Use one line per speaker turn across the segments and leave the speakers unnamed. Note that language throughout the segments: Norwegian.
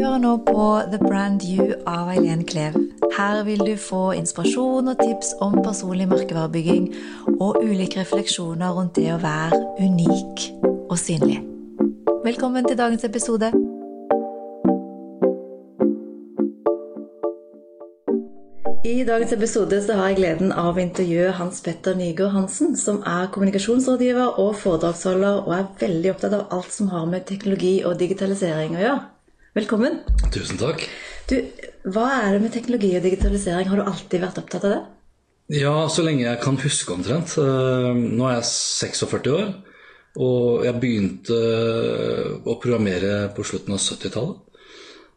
hører nå på The Brand You av Eileen Klev. Her vil du få inspirasjon og tips om personlig merkevarebygging og ulike refleksjoner rundt det å være unik og synlig. Velkommen til dagens episode. I dagens episode så har jeg gleden av å intervjue Hans Petter Nygaard Hansen, som er kommunikasjonsrådgiver og foredragsholder, og er veldig opptatt av alt som har med teknologi og digitalisering å gjøre. Velkommen.
Tusen takk.
Du, hva er det med teknologi og digitalisering? Har du alltid vært opptatt av det?
Ja, så lenge jeg kan huske omtrent. Eh, nå er jeg 46 år, og jeg begynte å programmere på slutten av 70-tallet.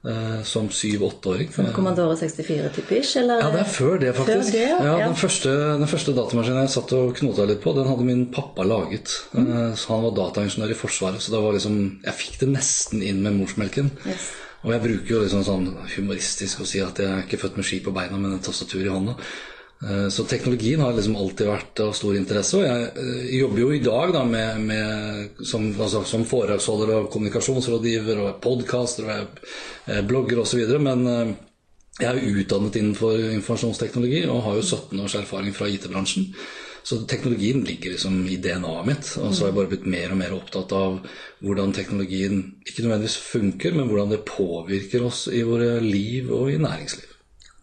Eh, som syv-åtteåring.
Som Commodore 64-typisk? eller?
Ja, det er før det, faktisk.
Før det, ja.
ja, den, første, den første datamaskinen jeg satt og knota litt på, den hadde min pappa laget. Mm. Så Han var dataingeniør i Forsvaret, så det var liksom, jeg fikk det nesten inn med morsmelken.
Yes.
Og jeg bruker jo liksom sånn humoristisk å si at jeg er ikke født med ski på beina, men en tastatur i hånda. Eh, Så teknologien har liksom alltid vært av stor interesse. Og jeg eh, jobber jo i dag da med, med som, altså, som foredragsholder og kommunikasjonsrådgiver og podkaster og eh, blogger osv. Men jeg er jo utdannet innenfor informasjonsteknologi og har jo 17 års erfaring fra IT-bransjen. Så teknologien ligger liksom i DNA-et mitt. Og så har jeg bare blitt mer og mer opptatt av hvordan teknologien ikke nødvendigvis funker, men hvordan det påvirker oss i våre liv og i næringsliv.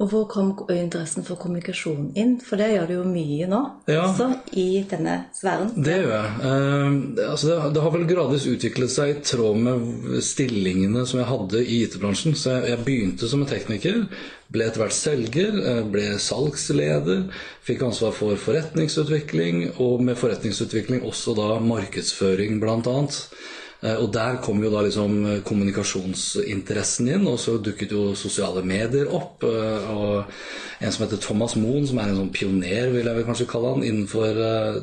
Og hvor kom interessen for kommunikasjon inn? For det gjør du jo mye nå,
Ja.
også i denne sfæren.
Det gjør jeg. Eh, altså det, det har vel gradvis utviklet seg i tråd med stillingene som jeg hadde i IT-bransjen. Så jeg, jeg begynte som en tekniker, ble etter hvert selger, eh, ble salgsleder, fikk ansvar for forretningsutvikling, og med forretningsutvikling også da markedsføring blant Eh, Og der kom jo da liksom eh, kommunikasjonsinteressen inn, og så dukket jo sosiale medier opp. eh, Og en som heter Thomas Moen, som er en sånn pioner, vil jeg vel kanskje kalle han, innenfor eh,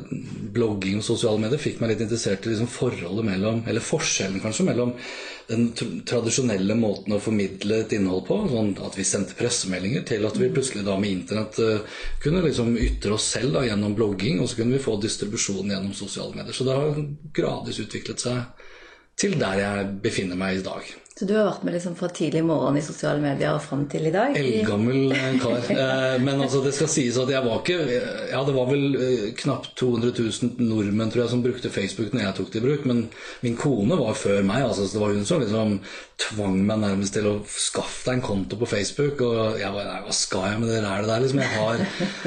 blogging og sosiale medier, fikk meg litt interessert i liksom forholdet mellom, eller forskjellen kanskje, mellom den tr- tradisjonelle måten å formidle et innhold på, sånn at vi sendte pressemeldinger, til at vi plutselig da med internett uh, kunne liksom ytre oss selv da gjennom blogging, og så kunne vi få distribusjon gjennom sosiale medier. Så det har gradvis utviklet seg til der jeg befinner meg i dag.
Så du har vært med liksom fra tidlig morgen i sosiale medier og fram til i dag?
Eldgammel eh, kar. Eh, Men altså, det skal sies at jeg var ikke Ja, det var vel eh, knapt 200 000 nordmenn tror jeg, som brukte Facebook når jeg tok det i bruk. Men min kone var før meg. altså så Det var hun som liksom tvang meg nærmest til å skaffe deg en konto på Facebook. Og jeg var Nei, hva skal jeg med det rælet der? Liksom,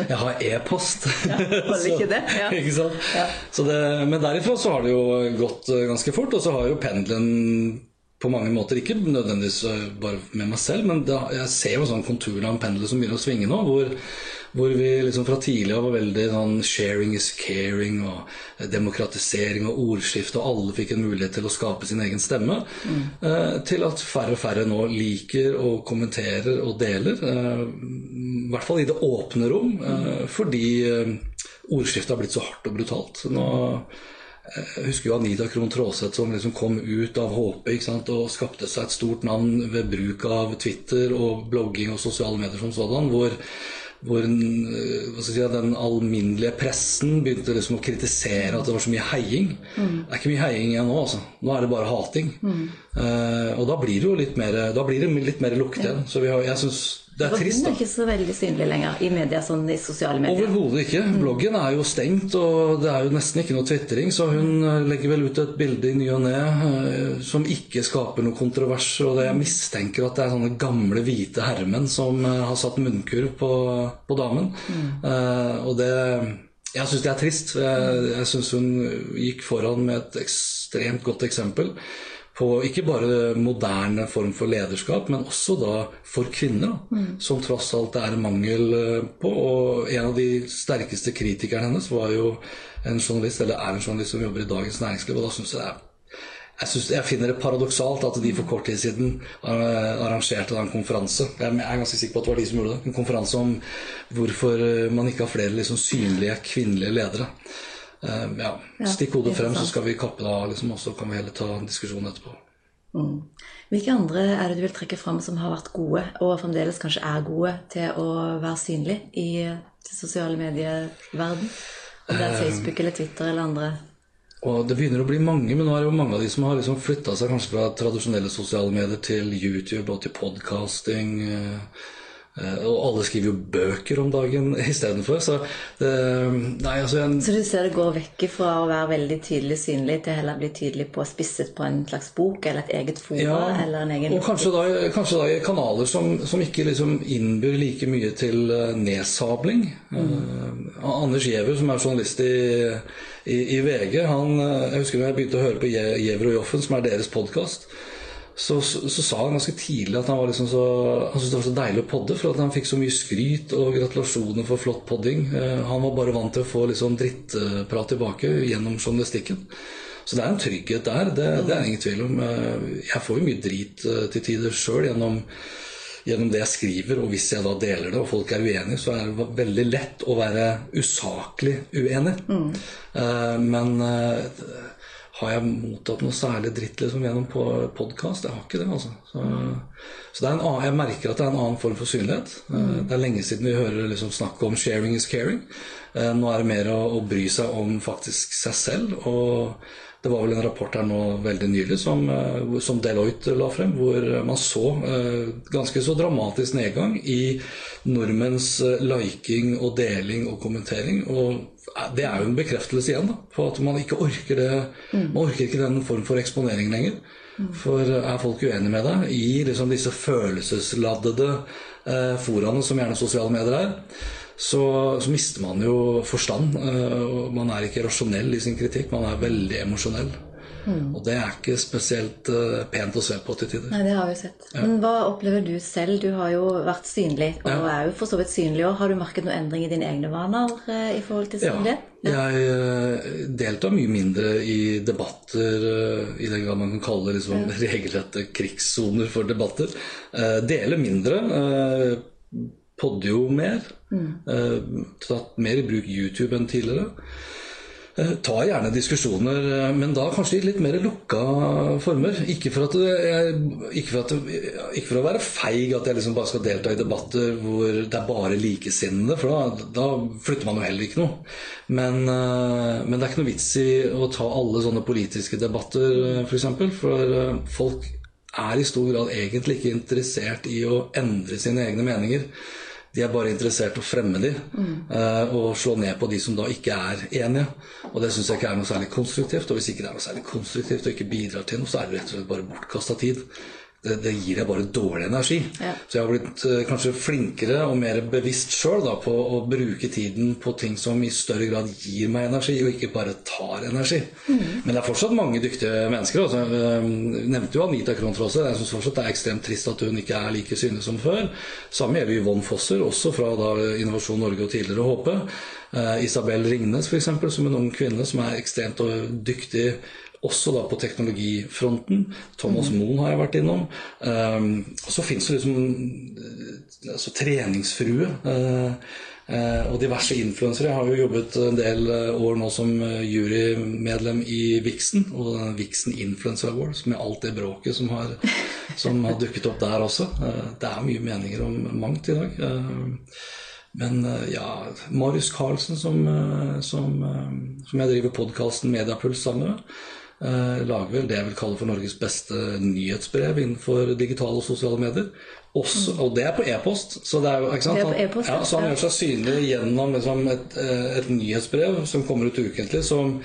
jeg har, e-post.
ikke det? Ja.
ikke sant?
Ja.
Det, men derifra så har det jo gått ganske fort, og så har jo pendelen på mange måter, ikke nødvendigvis eh, bare med meg selv, men da, jeg ser jo sånn konturene av en pendel som begynner å svinge nå, hvor, hvor vi liksom fra tidlig av var veldig sånn sharing is caring og demokratisering og ordskifte, og alle fikk en mulighet til å skape sin egen stemme, eh, til at færre og færre nå liker og kommenterer og deler, eh, i hvert fall i det åpne rom, eh, fordi eh, ordskiftet har blitt så hardt og brutalt. Nå jeg husker jo Anita Krohn Traaseth som liksom kom ut av HP ikke sant, og skapte seg et stort navn ved bruk av Twitter og blogging og sosiale medier som sådan, hvor, hvor eh, si, den alminnelige pressen begynte liksom å kritisere at det var så mye heiing. Det er ikke mye heiing igjen nå, altså. Nå er det bare hating. Eh, og da blir det jo litt mer, da blir det litt mer lukt igjen. Så vi har, jeg synes det er trist,
hun
Bloggen
er ikke så veldig synlig lenger i media, sånn i sosiale medier.
Overhodet ikke. Bloggen er jo stengt, og det er jo nesten ikke noe tvitring. Så hun eh, legger vel ut et bilde i ny og ne eh, som ikke skaper noe kontrovers. Og det jeg mistenker at det er sånne gamle, hvite herremenn som eh, har satt munnkurv på, på damen. Eh, og det Jeg syns det er trist. Jeg, jeg syns hun gikk foran med et ekstremt godt eksempel på ikke bare moderne form for lederskap, men også da for kvinner, da, som tross alt det er mangel eh, på. Og en av de sterkeste kritikerne hennes var jo en journalist, eller er en journalist som jobber i Dagens Næringsliv, og da syns jeg det er jeg, synes, jeg finner det paradoksalt at de for kort tid siden arrangerte en konferanse. Jeg er ganske sikker på at det var de som gjorde det. En konferanse om hvorfor eh, man ikke har flere liksom, synlige kvinnelige ledere. Eh, ja, Stikk hodet frem, så skal vi kappe det av, liksom, og så kan vi heller ta en diskusjon etterpå.
Mm. Hvilke andre er det du vil trekke fram som har vært gode, og fremdeles kanskje er gode, til å være synlig i sosiale medieverden? Om det er Facebook eller Twitter eller andre
Og det begynner å bli mange, men nå er det jo mange av de som har liksom flytta seg kanskje fra tradisjonelle sosiale medier til YouTube og til podkasting. Eh, og alle skriver jo bøker om dagen istedenfor. Så det Nei, altså
Så du ser det går vekk fra å være veldig tydelig synlig til heller bli tydelig på spisset på en slags bok eller et eget fora
ja,
eller en egen
Og kanskje da, kanskje da i kanaler som, som ikke liksom innbyr like mye til eh, nedsabling. Mm. Uh, Anders Giæver, som er journalist i, i, i, VG, han, jeg husker da jeg begynte å høre på Giæver og Joffen, som er deres podkast så, så, så, sa han ganske tidlig at han var liksom så, han syntes det var så deilig å podde, for at han fikk så mye skryt og gratulasjoner for flott podding. Eh, han var bare vant til å få liksom drittprat tilbake gjennom journalistikken. Så det er en trygghet der, det, det er ingen tvil om. Eh, jeg får jo mye drit eh, til tider sjøl gjennom, gjennom det jeg skriver, og hvis jeg da deler det, og folk er uenige, så er det veldig lett å være usaklig uenig. Mm. Men har jeg mottatt noe særlig dritt liksom, gjennom podkast? Jeg har ikke det, altså. Så, så det en, jeg merker at det er en annen form for synlighet. Mm. Det er lenge siden vi hører liksom, snakk om 'sharing is caring'. Eh, nå er det mer å, å, bry seg om faktisk seg selv. Og det var vel en rapport her nå veldig nylig som, eh, som Deloitte la frem, hvor man så ganske så dramatisk nedgang i nordmenns liking og deling og kommentering. Og det er jo en bekreftelse igjen da, på at man ikke orker det. Mm. Man orker ikke den form for eksponering lenger. Mm. For er folk uenige med deg i liksom disse følelsesladdede eh, foraene som gjerne sosiale medier er, så, så mister man jo forstand. Eh, man er ikke rasjonell i sin kritikk, man er veldig emosjonell. Mm. Og det er ikke spesielt uh, pent å se på til tider.
Nei, det har vi sett. Ja. Men hva opplever du selv? Du har jo vært synlig, og ja. er jo for så vidt synlig òg. Har du merket noen endring i dine egne vaner uh, i forhold til synlighet?
Ja. Jeg uh, deltar mye mindre i debatter, i den grad man kan kalle det liksom, regelrette krigssoner for debatter. deler mindre. podder jo mer. Mm. tatt mer i bruk YouTube enn tidligere. Eh, tar gjerne diskusjoner, eh, men da kanskje i litt mer lukka former. Ikke for, jeg, ikke, for at, ikke for, å være feig at jeg liksom bare skal delta i debatter hvor det er bare likesinnede, for da, da flytter man jo heller ikke noe. Men, eh, men, det er ikke noe vits i å ta alle sånne politiske debatter, f.eks. For, eksempel, for folk er i stor grad egentlig ikke interessert i å endre sine egne meninger. De er bare interessert i å fremme de, mm. og slå ned på de som da ikke er enige. Og det syns jeg ikke er noe særlig konstruktivt. Og hvis ikke det er noe særlig konstruktivt og ikke bidrar til noe, så er det rett og slett bare bortkasta tid det, det, gir deg bare dårlig energi. Ja. Så jeg har blitt uh, kanskje flinkere og mer bevisst sjøl på å bruke tiden på ting som i større grad gir meg energi, og ikke bare tar energi. Mm. Men det er fortsatt mange dyktige mennesker. Altså. Uh, nevnte jo Anita Krohn Jeg syns fortsatt det er ekstremt trist at hun ikke er like synlig som før. Samme gjelder Yvonne Fosser, også fra da, Innovasjon Norge og tidligere Håpe. Uh, Isabel Ringnes, f.eks., som en ung kvinne som er ekstremt dyktig også da på teknologifronten. Thomas mm. Moen har jeg vært innom. Um, så fins det liksom eh, altså treningsfrue. Uh, uh, og diverse influensere. Jeg har jo jobbet en del år nå som jurymedlem i Vixen. Og Vixen Influencer Awards med alt det bråket som har, som har dukket opp der også. Det er mye meninger om mangt i dag. Men ja, Marius Carlsen, som, som, som jeg driver podkasten Mediapuls sammen med, eh, lager vel det jeg vil kalle for Norges beste nyhetsbrev innenfor digitale og sosiale medier. Også, og det er på e-post. Så, er?
E ja,
så han gjør seg synlig gjennom liksom, et, eh, et, nyhetsbrev som kommer ut ukentlig, som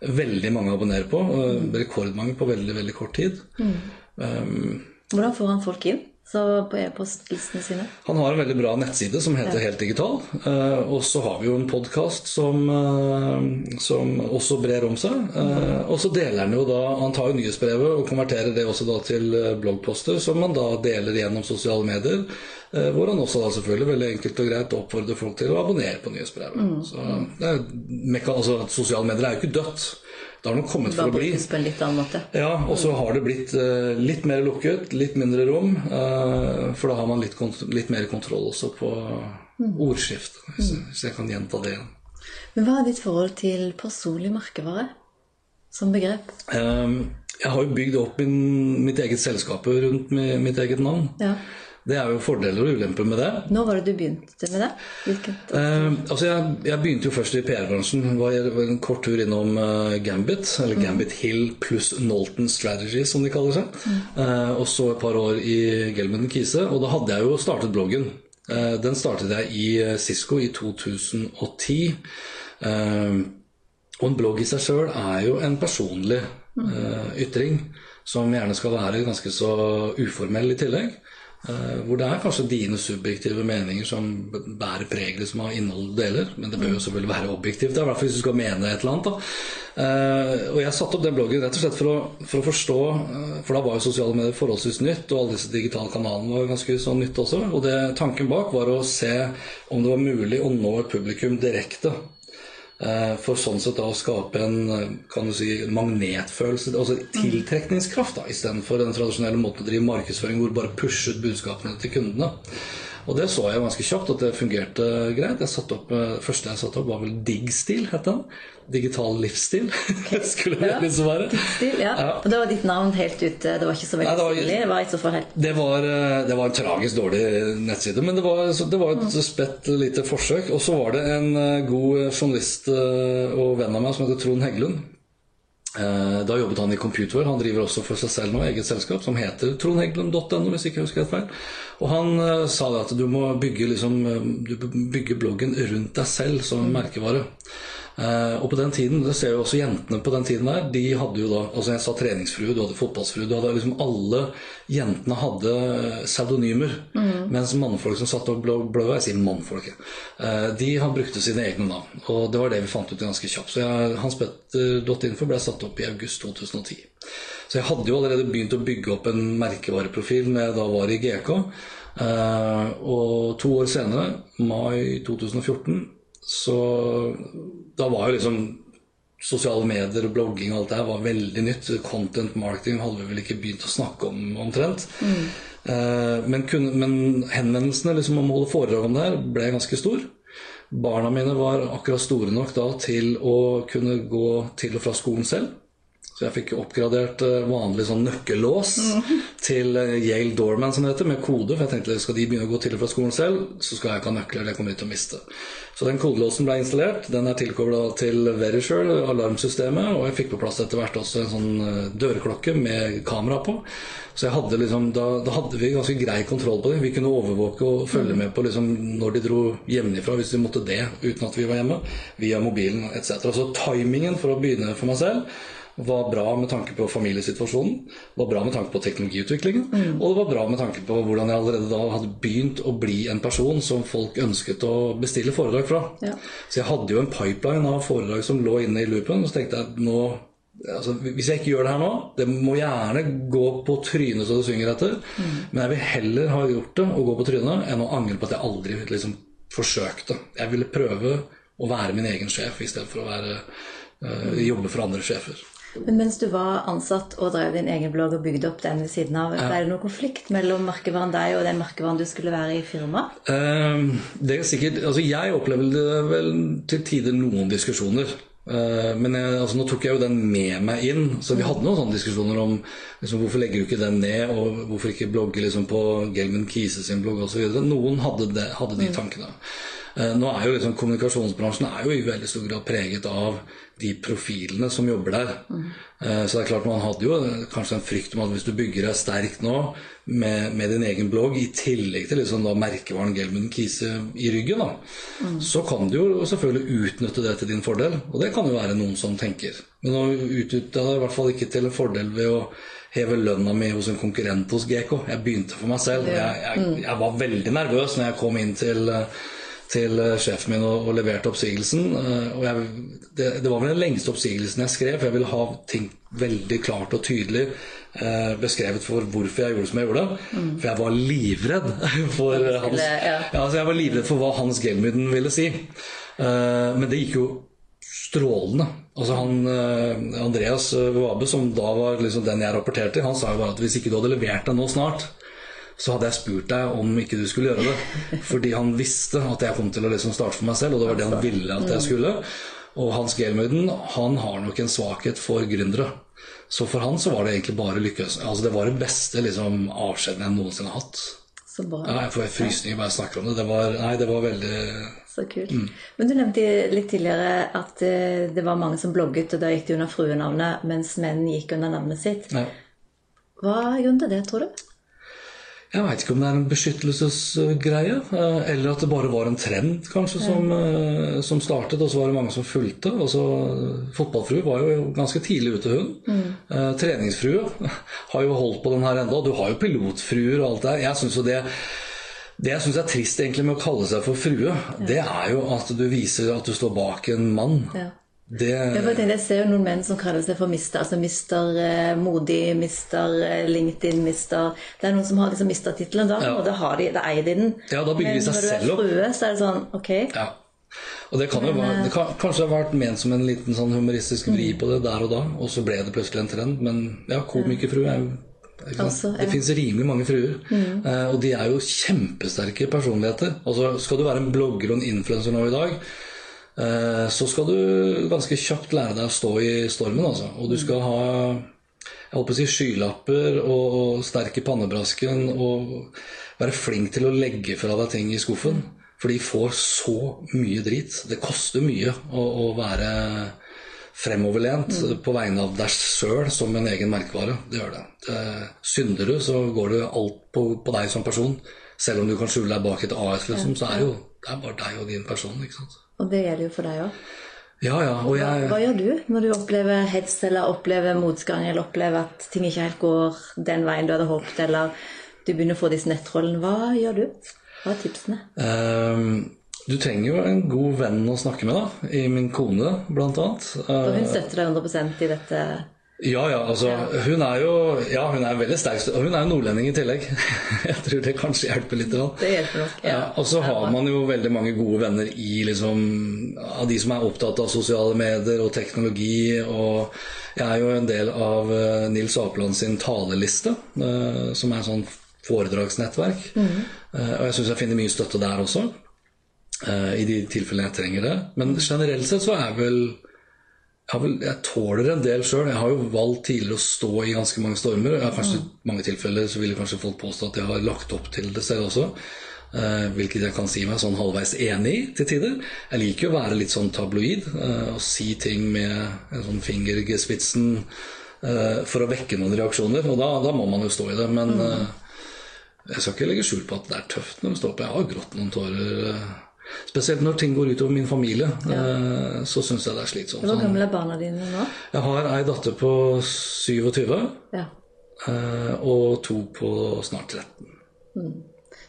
veldig mange abonnerer på. Mm. Rekordmange på veldig, veldig kort tid. Mm.
Um, Hvordan får han folk inn? Så på e-postlistene sine?
Han har en veldig bra nettside som heter ja. Helt digital. Eh, og så har vi jo en podkast som, eh, som, også brer om seg. Eh, og så deler han jo da Han tar jo nyhetsbrevet og konverterer det også da til bloggposter, som han da deler gjennom sosiale medier. hvor han også da selvfølgelig veldig enkelt og greit oppfordrer folk til å abonnere på nyhetsbrevet. Mm. Så det er, altså, Sosiale medier er jo ikke dødt. Det har den kommet for å bli.
På en litt annen måte.
Ja, og så har det blitt uh, litt mer lukket, litt mindre rom. Uh, for da har man litt, litt, mer kontroll også på mm. ordskiftet, hvis, mm. hvis, jeg kan gjenta det igjen.
Men hva er ditt forhold til personlig merkevare som begrep?
Um, jeg har jo bygd opp min, mitt eget selskap rundt mitt eget navn. Ja. Det er jo fordeler og ulemper med det.
Nå var det du begynte med det? Hvilket
Eh, altså jeg, jeg begynte jo først i PR-bransjen. Var en kort tur innom eh, Gambit, eller Gambit Hill pluss Nolton Strategy, som de kaller seg. Eh, og så et par år i Gelman Kise. Og da hadde jeg jo startet bloggen. Eh, den startet jeg i eh, Cisco i 2010. Eh, og en blogg i seg sjøl er jo en personlig eh, ytring, som gjerne skal være ganske så uformell i tillegg. Eh, hvor det er kanskje dine subjektive meninger som bærer preget som av innhold du deler. Men det bør jo selvfølgelig være objektivt, i hvert fall hvis du skal mene et eller annet. Da. Eh, og jeg satte opp den bloggen rett og slett for å, for å forstå eh, For da var jo sosiale medier forholdsvis nytt, og alle disse digitale kanalene var ganske sånn nytt også. Og det, tanken bak var å se om det var mulig å nå et publikum direkte. Eh, For sånn sett da å skape en eh, kan du si, magnetfølelse, altså tiltrekningskraft, da, istedenfor den tradisjonelle måten å drive markedsføring hvor bare pushe ut budskapene til kundene. Og det så jeg ganske kjapt at det fungerte greit. Jeg satt opp, eh, første jeg satte opp, var vel Digg-stil, het den. Digital livsstil, skulle det
Ja.
liksom være.
Digstil, ja.
Ja.
Og da var ditt navn helt ute. Det var ikke så veldig
Nei, det var-
stilig. Det var ikke så helt
Det var, eh, det var en tragisk dårlig nettside, men det var, det var et spett lite forsøk. Og så var det en eh, god journalist eh, og venn av meg som heter Trond Heggelund. Eh, Da jobbet han i Computer. Han driver også for seg selv nå eget selskap som heter trondheggelund.no, hvis ikke jeg husker feil. Og han eh, sa det at du må bygge, liksom, eh, du bygge bloggen rundt deg selv som merkevare. Eh, og på den tiden, det ser jo også jentene på den tiden der, de hadde jo da altså Jeg sa treningsfrue, du hadde fotballsfrue, du hadde liksom alle jentene hadde pseudonymer. Mens mannfolk som satt og blogg jeg sier mannfolk, jeg, eh, de han brukte sine egne navn. Og det var det vi fant ut ganske kjapt. Så jeg, hanspetter.info ble satt opp i august 2010. Så jeg hadde jo allerede begynt å bygge opp en merkevareprofil når jeg da var i GK. Eh, og to år senere, mai 2014, så da var jo liksom sosiale medier og blogging og alt det her var veldig nytt. Content marketing hadde vi vel ikke begynt å snakke om omtrent. Eh, men, kun, men henvendelsene liksom om å holde foredrag om det her ble ganske stor. Barna mine var akkurat store nok da til å kunne gå til og fra skolen selv. Så jeg fikk oppgradert eh, vanlig sånn nøkkellås til eh, Yale Doorman, som det heter, med kode. For jeg tenkte skal de begynne å gå til og fra skolen selv, så skal jeg ikke ha nøkler. Det kommer de til å miste. Så den kodelåsen ble installert. Den er tilkobla til Verisure, alarmsystemet, og jeg fikk på plass etter hvert også en sånn eh, dørklokke med kamera på. Så jeg hadde liksom, da, da hadde vi ganske grei kontroll på det. Vi kunne overvåke og følge med på liksom når de dro hjemmefra, hvis de måtte det uten at vi var hjemme, via mobilen etc. Så timingen for å begynne for meg selv var bra med tanke på familiesituasjonen, var bra med tanke på teknologiutviklingen, og det var bra med tanke på hvordan jeg allerede da hadde begynt å bli en person som folk ønsket å bestille foredrag fra.
Ja.
Så jeg hadde jo en pipeline av foredrag som lå inne i loopen, og så tenkte jeg nå Altså, hvis jeg ikke gjør det her nå Det må gjerne gå på trynet så det synger etter. Men jeg vil heller ha gjort det og gå på trynet enn å angre på at jeg aldri liksom forsøkte. Jeg ville prøve å være min egen sjef istedenfor å være, øh, jobbe for andre sjefer.
Men mens du var ansatt og drev din egen blogg og bygde opp den ved siden av, er det noen konflikt mellom merkevaren deg og den merkevaren du skulle være i firmaet?
Ehm, det er sikkert, altså Jeg opplevde vel til tider noen diskusjoner. Eh, Men jeg, altså, nå tok jeg jo den med meg inn, så vi hadde noen sånne diskusjoner om liksom, hvorfor legger du ikke den ned, og hvorfor ikke blogge liksom, på Gelman Kise sin blogg osv. Noen hadde, det, hadde de tankene. Eh, Nå er jo liksom Kommunikasjonsbransjen er jo i veldig stor grad preget av de profilene som jobber der. Mm. Så det er klart man hadde jo kanskje en frykt om at hvis du bygger deg sterkt nå med, med din egen blogg, i tillegg til liksom da merkevaren Gelmund Kise i ryggen, da, så kan du jo selvfølgelig utnytte det til din fordel. Og det kan jo være noen som tenker. Men nå utnytta jeg det i hvert fall ikke til en fordel ved å heve lønna mi hos en konkurrent hos GK. Jeg begynte for meg selv. Jeg, jeg, jeg var veldig nervøs når jeg kom inn til eh, til eh, sjefen min og, og leverte oppsigelsen. eh, Og jeg, det, det var vel den lengste oppsigelsen jeg skrev, for jeg ville ha ting veldig klart og tydelig eh, beskrevet for hvorfor jeg gjorde som jeg gjorde. For jeg var livredd for hans,
ja.
altså jeg var livredd for hva Hans Gelmyden ville si. Eh, men det gikk jo strålende. Altså han, eh, Andreas Wabe, som da var liksom den jeg rapporterte han sa jo bare at hvis ikke du hadde levert det nå snart, så hadde jeg spurt deg om ikke du skulle gjøre det. Fordi han visste at jeg kom til å liksom starte for meg selv, og det var det han ville at jeg skulle. Og Hans Gelmøyden han har nok en svakhet for gründere. Så for han så var det egentlig bare lykke. Altså det var det beste liksom, avskjeden jeg noensinne har hatt.
Så bra.
Ja, jeg får frysninger bare jeg snakker om det. Det var, nei, det var veldig
Så kult. Men du nevnte litt tidligere at eh, det var mange som blogget, og da gikk de under fruenavnet, mens menn gikk under navnet sitt.
ja.
Hva er grunnen til det, tror du?
Jeg veit ikke om det er en beskyttelsesgreie, eh, eller at det bare var en trend kanskje som, eh, som startet, og så var det mange som fulgte. Altså, fotballfrue var jo ganske tidlig ute, hun. Mm. treningsfrue har jo holdt på den her enda. Du har jo pilotfruer og alt det der. Jeg synes jo det det jeg syns er trist egentlig med å kalle seg for frue, det er jo at du viser at du står bak en mann.
Ja.
Det,
Jeg, ser jo noen menn som kaller seg for mister. Altså mister eh, modig, mister eh, LinkedIn, mister Det er noen som har liksom mistertittelen da,
Ja.
og da, har de, da eier de den.
Ja, da bygger de
Men når du
selv
er
opp.
frue, så er det sånn Ok.
Ja. Og det kan jo være, det kan, kanskje ha vært ment som en liten sånn humoristisk vri på det der og da, og så ble det plutselig en trend. Men ja, komikerfrue er jo?
Altså, ja.
Det fins rimelig mange fruer, eh, og de er jo kjempesterke personligheter. Altså, skal du være en blogger og en influenser nå i dag, eh, så skal du ganske kjapt lære deg å stå i stormen. Altså. Og du skal ha jeg på å si skylapper og, og sterk i pannebrasken og være flink til å legge fra deg ting i skuffen. For de får så mye drit. Det koster mye å, å være fremoverlent på vegne av deg sjøl som en egen merkevare. Det gjør det. det. Synder du, så går det alt på, på deg som person. Selv om du kan skjule deg bak et AS, liksom, så er det jo det er bare deg og din person. ikke sant?
Og det gjelder jo for deg òg.
Ja, ja. Og
Hva,
jeg
hva gjør du når du opplever hets eller opplever motgang eller opplever at ting ikke helt går den veien du hadde håpet, eller du begynner å få disse nettrollene? Hva gjør du? Hva er tipsene?
Ehm, Du trenger jo en god venn å snakke med, da. I min kone, blant annet.
For
Eh,
hun støtter deg 100% i dette.
Ja, ja, altså Hun er jo Ja, hun er veldig sterk. Og hun er jo nordlending i tillegg. Jeg tror det kanskje hjelper litt.
Det hjelper nok.
Ja, og så har man jo veldig mange gode venner i liksom Av de som er opptatt av sosiale medier og teknologi. Og jeg er jo en del av eh, Nils Apeland sin taleliste, eh, som er en sånn foredragsnettverk. Mm. Og jeg syns jeg finner mye støtte der også. eh, I de tilfellene jeg trenger det. Men generelt sett så er vel jeg, vel, jeg tåler en del sjøl. Jeg har jo valgt tidligere å stå i ganske mange stormer. Jeg har kanskje I mange tilfeller så vil kanskje folk påstå at jeg har lagt opp til det selv også. Eh, hvilket jeg kan si meg sånn halvveis enig i til tider. Jeg liker jo å være litt sånn tabloid eh, og si ting med en sånn finger i eh, for å vekke noen reaksjoner. Og da, da må man jo stå i det. Men eh, jeg skal ikke legge skjul på at det er tøft når man står på. Jeg har grått noen tårer. Eh, Spesielt når ting går utover min familie. ja. Så syns jeg det er slitsomt.
Hvor
Sånn.
gamle er barna dine nå?
Jeg har ei datter på 27
Ja.
eh, og to på snart 13.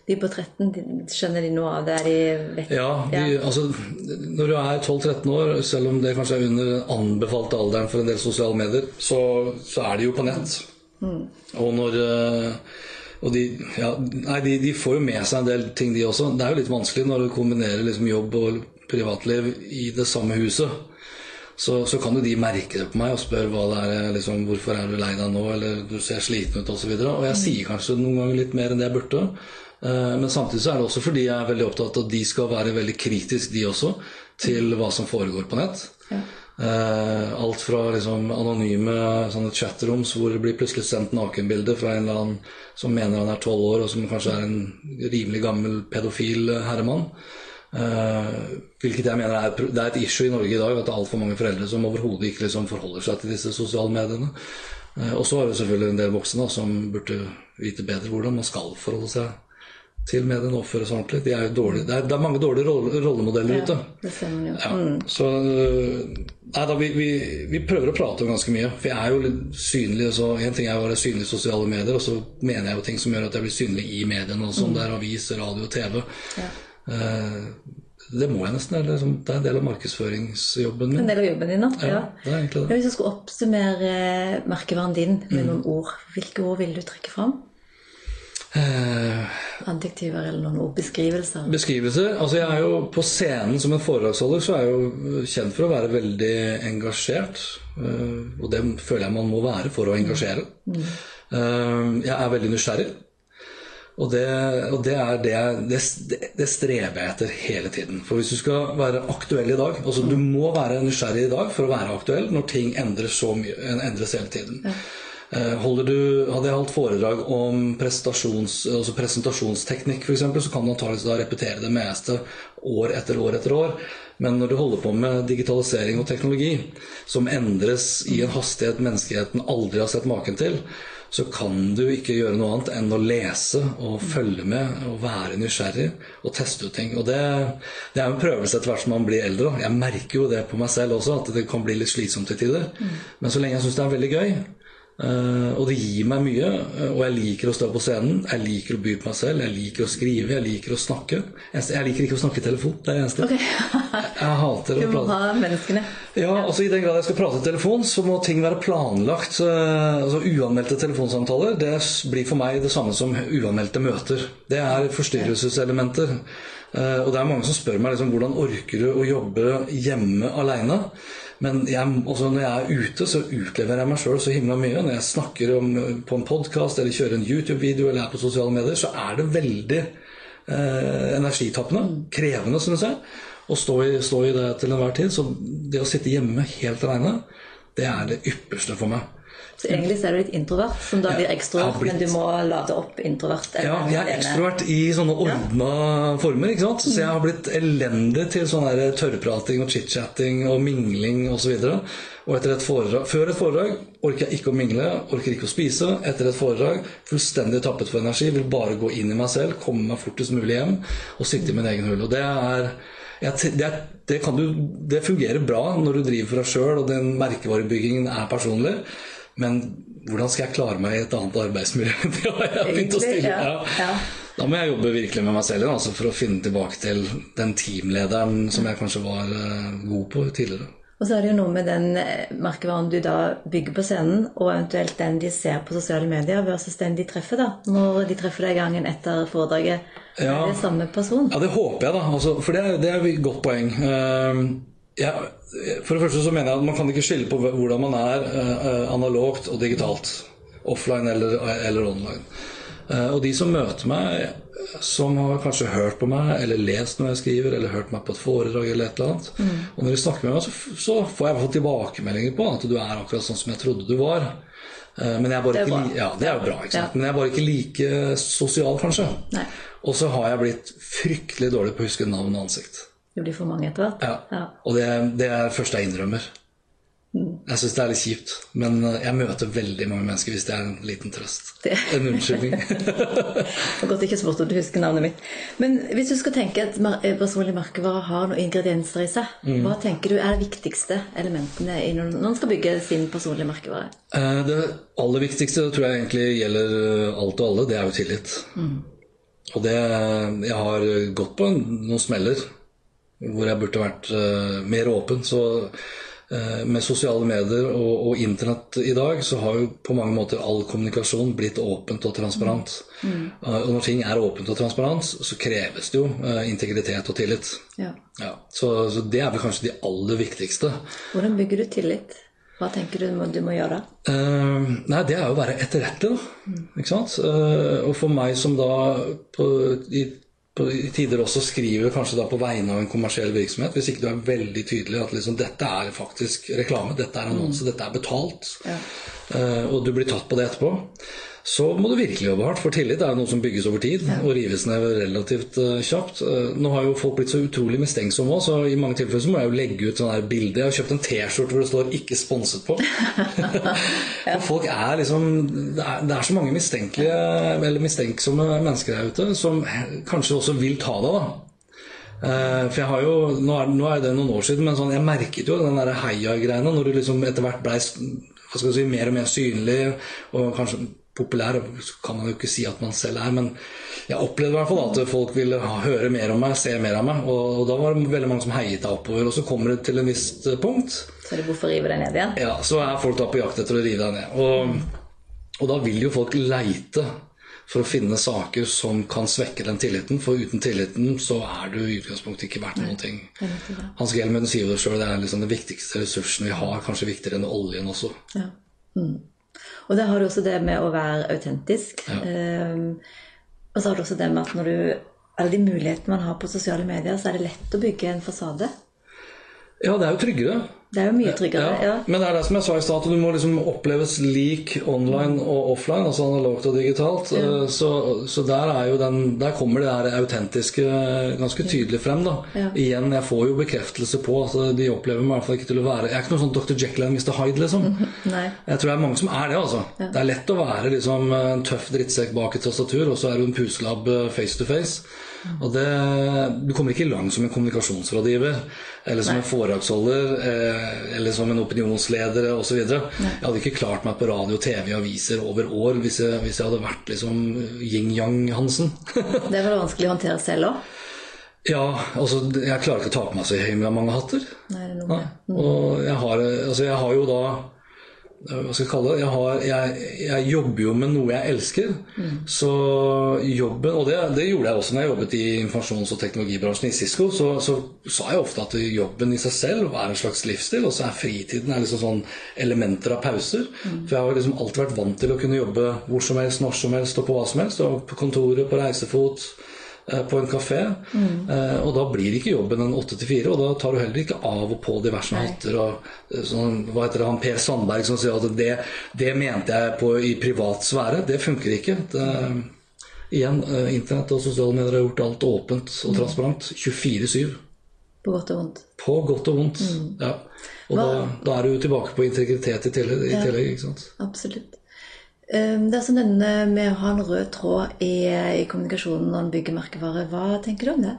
De på 13, skjønner de noe av det? De vet,
Ja, de, altså Når du er 12-13 år, selv om det kanskje er under den anbefalte alderen for en del sosiale medier, så, så er de jo på nett. Og når eh, og de, ja, nei, de, de får jo med seg en del ting, de også. Det er jo litt vanskelig når du kombinerer liksom jobb og privatliv i det samme huset. Så, så kan jo de merke det på meg og spørre hva det liksom, hvorfor er du lei deg nå, eller du ser sliten ut osv. Og, så og jeg sier kanskje noen ganger litt mer enn det jeg burde. Eh, Men samtidig så er det også fordi jeg er veldig opptatt av at de skal være veldig kritiske, de også, til hva som foregår på nett.
Ja.
Eh, alt fra liksom anonyme sånne chatrooms hvor det blir plutselig sendt nakenbilder fra en eller annen som mener han er tolv år, og som kanskje er en rimelig gammel pedofil eh, herremann. Eh, hvilket jeg mener er, det er et issue i Norge i dag, at det er altfor mange foreldre som overhodet ikke liksom forholder seg til disse sosiale mediene. Eh, og så er det selvfølgelig en del voksne da, som burde vite bedre hvordan man skal forholde seg til mediene og oppføre seg ordentlig. De er jo dårlige, det, er, det er mange dårlige rolle, rollemodeller ute.
det ser man jo.
Ja, så øh, nei, da, vi, vi, vi prøver å prate om ganske mye. For jeg er jo litt synlig. så En ting er å være synlig i sosiale medier, og så mener jeg jo ting som gjør at jeg blir synlig i mediene. Også, om det er avis, radio, TV.
Ja.
Uh, det må jeg nesten. Liksom, det er en del av markedsføringsjobben min.
En del av jobben din, da.
Ja, det.
Hvis jeg skulle oppsummere merkevaren din med noen ord, hvilke ord ville du trekke fram?
Eh,
Adjektiver eller noen ord? Beskrivelser?
Beskrivelser. Altså jeg er jo På scenen som en foredragsholder så er jeg jo kjent for å være veldig engasjert. eh, Og det føler jeg man må være for å engasjere. Eh, Jeg er veldig nysgjerrig. Og det, og det, er det, jeg- det, det strever jeg etter hele tiden. For hvis du skal være aktuell i dag altså Du må være nysgjerrig i dag for å være aktuell når ting endres, så mye, endres hele tiden. Eh, du, hadde jeg holdt foredrag om altså presentasjonsteknikk f.eks., så kan du antakeligvis da repetere det meste år etter år etter år. Men når du holder på med digitalisering og teknologi, som endres i en hastighet menneskeheten aldri har sett maken til, så kan du ikke gjøre noe annet enn å lese og følge med og være nysgjerrig og teste ut ting. Og det, det er en prøvelse etter hvert som man blir eldre. Jeg merker jo det på meg selv også, at det kan bli litt slitsomt til tider. Mm. Men så lenge jeg syns det er veldig gøy, og det gir meg mye, uh, og jeg liker å stå på scenen. Jeg liker å by på meg selv, jeg liker å skrive, jeg liker å snakke. Jeg liker ikke å snakke i telefon. Det er det eneste.
Okay.
jeg hater
å prate. Du må ha menneskene.
Ja, altså I den grad jeg skal prate i telefon, så må ting være planlagt. Uh, altså Uanmeldte telefonsamtaler det blir for meg det samme som uanmeldte møter. Det er forstyrrelseselementer. og det er mange som spør meg liksom, hvordan orker du å jobbe hjemme aleine. Men jeg, altså når jeg er ute, så utleverer jeg meg sjøl så himla mye. Når jeg snakker om, på en podkast eller kjører en YouTube-video eller er på sosiale medier, så er det veldig eh, energitappende. Krevende, syns jeg, å stå i, stå i det til enhver tid. Så det å sitte hjemme helt aleine, det er det ypperste for meg.
Så egentlig så er du litt introvert, som da blir ekstrovert, men du må lade opp introvert.
Ja, jeg er ekstrovert i sånne ordna ja. former. ikke sant? Så jeg har blitt elendig til sånn tørrprating og chit-chatting og mingling osv. Og, og etter et foredrag, før et foredrag orker jeg ikke å mingle, orker ikke å spise. Etter et foredrag fullstendig tappet for energi, vil bare gå inn i meg selv, komme meg fortest mulig hjem og sitte i min egen hull. Og det er jeg, det, det, du, det, fungerer bra når du driver for deg sjøl, og den merkevarebyggingen er personlig. Men hvordan skal jeg klare meg i et annet arbeidsmiljø? det har jeg begynt å stille. Ja. Da må jeg jobbe virkelig med meg selv altså for å finne tilbake til den teamlederen som jeg kanskje var eh, god på tidligere.
Og så er det jo noe med den eh, merkevaren du da bygger på scenen, og eventuelt den de ser på sosiale medier, versus den de treffer, da. Når de treffer deg gangen etter foredraget. Ja. Er det samme person?
Ja, det håper jeg, da. Altså, for det er, det er et godt poeng. Uh, ja, for det første så mener jeg at man kan ikke skille på hvordan man er uh, analogt og digitalt. Offline eller, eller online. Uh, og de som møter meg, som har kanskje hørt på meg, eller lest når jeg skriver, eller hørt meg på et foredrag, eller et eller annet mm. Og når de snakker med meg, så, så får jeg tilbakemeldinger på at du er akkurat sånn som jeg trodde du var. Men jeg er bare er ikke, ja, det er bra, ikke sant? Men jeg er bare ikke like sosial, kanskje. Og så har jeg blitt fryktelig dårlig på å huske navn og ansikt.
Det blir for mange etter hvert.
Ja. ja. Og det, det, er det første jeg innrømmer. Mm. Jeg syns det er litt kjipt, men jeg møter veldig mange mennesker hvis det er en liten trøst. Det. En unnskyldning.
det var godt ikke spurt om du husker navnet mitt. Men hvis du skal tenke at personlig merkevare har noen ingredienser i seg, mm. hva tenker du er de viktigste elementene når man skal bygge sin personlige merkevare?
Eh, det aller viktigste tror jeg egentlig gjelder alt og alle, det er jo tillit. Mm. Og det Jeg har gått på noen smeller hvor jeg burde vært uh, mer åpen. Så uh, med sosiale medier og, og, internett i dag, så har jo på mange måter all kommunikasjon blitt åpent og transparent. Mm. Uh, og når ting er åpent og transparent, så kreves det jo integritet og tillit. Ja. Ja, så, så, det er vel kanskje de aller viktigste.
Hvordan bygger du tillit? Hva tenker du du må, du må gjøre?
nei, Det er jo å være etterrettelig. Mm. Ikke sant? og for meg som da på, i i tider også skriver kanskje da på vegne av en kommersiell virksomhet, hvis ikke du er veldig tydelig at liksom, dette er faktisk reklame, dette er annonse, mm. dette er betalt, ja. uh, og du blir tatt på det etterpå, så må du virkelig jobbe hardt. For tillit er noe som bygges over tid ja. og rives ned relativt uh, kjapt. Uh, nå har jo folk blitt så utrolig mistenksomme òg, så i mange tilfeller så må jeg jo legge ut sånne her bilder. Jeg har kjøpt en T-skjorte hvor det står 'ikke sponset' på. ja. For folk er liksom det er, det er, så mange mistenkelige eller mistenksomme mennesker der ute som kanskje også vil ta deg, da. Uh, for jeg har jo, nå er, nå er, det noen år siden, men sånn, jeg merket jo den heia-greiene når du liksom etter hvert blei si, mer og mer synlig og kanskje populær, kan man jo ikke si at man selv er, men jeg opplevde i hvert fall at folk ville høre mer om meg, se mer av meg. Og, da var det veldig mange som heiet deg oppover. Og så kommer det til en visst punkt.
Så er det hvorfor rive deg ned igjen?
Ja, så er folk da på jakt etter å rive deg ned. Og, og da vil jo folk leite for å finne saker som kan svekke den tilliten. For uten tilliten så er du i utgangspunktet ikke verdt noen ting. Hans Gelman sier det sjøl, det er liksom den viktigste ressursen vi har, kanskje viktigere enn oljen også. Ja. Mm.
Og der har du også det med å være autentisk. Ja. Um, og så har du også det med at når du alle de mulighetene man har på sosiale medier, så er det lett å bygge en fasade.
Ja, det er jo tryggere.
Det er jo mye tryggere. Ja.
Men det er det som jeg sa i stad, at du må liksom oppleves lik online og offline, altså analogt og digitalt. Ja. Så, så, der, er jo den, der kommer det der autentiske ganske tydelig frem. da. Ja. Igjen, jeg får jo bekreftelse på at de opplever meg i hvert fall ikke til å være Jeg er ikke noe sånn Dr. Jekyll og Mr. Hyde, liksom.
Nei.
Jeg tror det er mange som er det, altså. Det er lett å være liksom en tøff drittsekk bak et tastatur, og så er du en puselabb eh, face to face. Og det, Du kommer ikke langt som en kommunikasjonsrådgiver eller som Nei. en foredragsholder eh, eller som en opinionsleder osv. Jeg hadde ikke klart meg på radio, TV, aviser over år hvis jeg, hvis jeg hadde vært liksom yin-yang-Hansen.
det var vanskelig å håndtere selv òg?
Ja, altså jeg klarer ikke å ta på meg så mange hatter.
Nei, det er noe.
Ja. Og jeg har, altså, jeg har jo da hva skal jeg kalle det? Jeg, har, jeg, jeg, jobber jo med noe jeg elsker. Mm. Så jobben Og det, det, gjorde jeg også når jeg jobbet i informasjons- og teknologibransjen i Cisco. Så, så sa jeg ofte at jobben i seg selv er en slags livsstil, og så er fritiden er liksom sånn elementer av pauser. Mm. For jeg har liksom alltid vært vant til å kunne jobbe hvor som helst, når som helst og på hva som helst. Og på kontoret, på reisefot på en kafé. Mm. Eh, og da blir ikke jobben en åtte til fire, og da tar du heller ikke av og på diverse Nei. hatter. og eh, sånn, Hva heter det, han Per Sandberg som sier at det, det mente jeg på i privat sfære. Det funker ikke. Det, igjen, Internett og sosiale medier har gjort alt åpent og mm. transparent. 24-7.
På godt og vondt.
På godt og vondt, mm. ja. Og da, da, er du tilbake på integritet i tillegg. I tillegg ikke sant?
Absolutt. Ehm, det er som denne med å ha en rød tråd i, i kommunikasjonen når en bygger merkevare. Hva tenker du om det?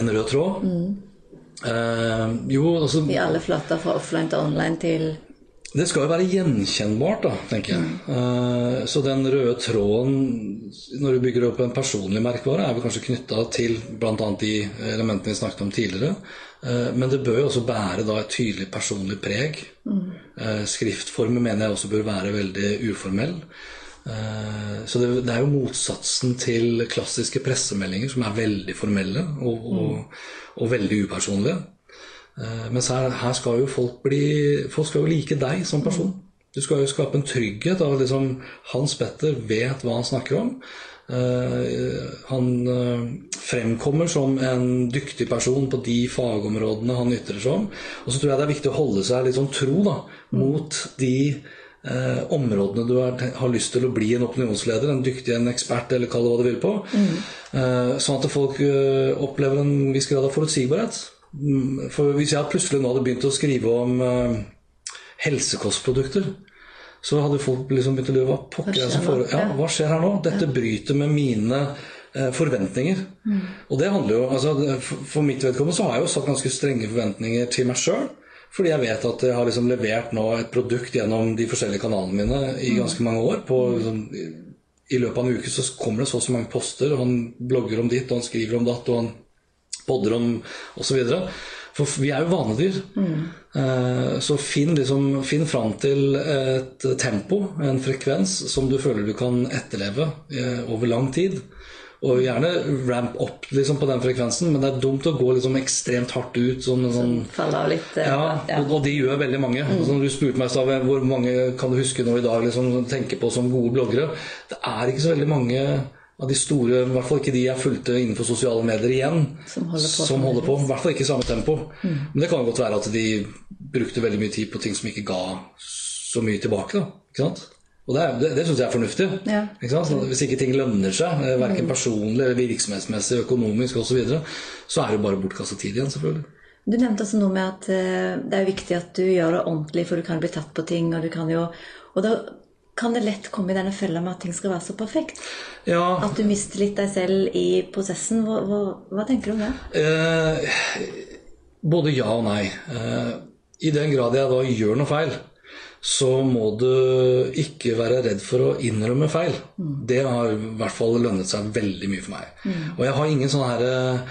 En rød tråd?
Mm.
Eh, jo, altså
I alle flater fra offline til online til
det skal jo være gjenkjennbart, da, tenker jeg. Uh, så den røde tråden når du bygger opp en personlig merkevare, er vel kanskje knytta til bl.a. de elementene vi snakket om tidligere. Uh, men det bør jo også bære da et tydelig personlig preg. Mm. Uh, skriftformen mener jeg også bør være veldig uformell. Så det, det, er jo motsatsen til klassiske pressemeldinger, som er veldig formelle og, og, mm. og veldig upersonlige. Eh, mens her, her, skal jo folk bli Folk skal jo like deg som person. Du skal jo skape en trygghet av liksom, Hans Petter vet hva han snakker om. Uh, han uh, fremkommer som en dyktig person på de fagområdene han ytrer seg om. Og så tror jeg det er viktig å holde seg litt sånn tro da, mot de uh, områdene du er, har lyst til å bli en opinionsleder, en dyktig en ekspert, eller kall det hva du vil på. Mm. sånn at folk opplever en viss grad av forutsigbarhet. Mm, for hvis jeg plutselig nå hadde begynt å skrive om uh, helsekostprodukter, så hadde folk liksom begynt å lure hva pokker er som foregår? Ja, hva skjer her nå? Dette bryter med mine uh, forventninger. Mm. Og det handler jo altså, For mitt vedkommende så har jeg jo satt ganske strenge forventninger til meg sjøl. Fordi jeg vet at jeg har liksom levert nå et produkt gjennom de forskjellige kanalene mine i mm. ganske mange år. På, liksom, I løpet av en uke så kommer det så og så mange poster, og han blogger om ditt, og han skriver om datt, og han podder om osv. For vi er jo vanedyr. Mm. Så finn, liksom, finn fram til et tempo, en frekvens, som du føler du kan etterleve eh, over lang tid. Og gjerne ramp opp liksom, på den frekvensen, men det er dumt å gå liksom, ekstremt hardt ut. Sånn, sånn,
litt,
eh, ja, ja. Og, og, de gjør veldig mange. Mm. Altså, du spurte meg stav, hvor mange kan du huske nå i dag liksom, tenker på som gode bloggere. Det er ikke så veldig mange av de store, i hvert fall ikke de jeg fulgte innenfor sosiale medier igjen,
som holder på.
Som holder på I hvert fall ikke i samme tempo. Mm. Men det kan godt være at de brukte veldig mye tid på ting som ikke ga så mye tilbake. Da? Og det, det, det syns jeg er fornuftig.
Ja.
Ikke Hvis ikke ting lønner seg, eh, verken mm. personlig, virksomhetsmessig, økonomisk osv., så, videre, så er det jo bare bortkasta tid igjen, selvfølgelig.
Du nevnte også noe med at eh, det er viktig at du gjør det ordentlig, for du kan bli tatt på ting. og du kan jo og da kan det lett komme i denne fella med at ting skal være så perfekt?
Ja.
At du mister litt deg selv i prosessen. Hva, hva, hva tenker du om det?
Eh, både ja og nei. Eh, I den grad jeg da gjør noe feil, så må du ikke være redd for å innrømme feil. Mm. Det har i hvert fall lønnet seg veldig mye for meg. Mm. Og jeg har ingen sånn herre jeg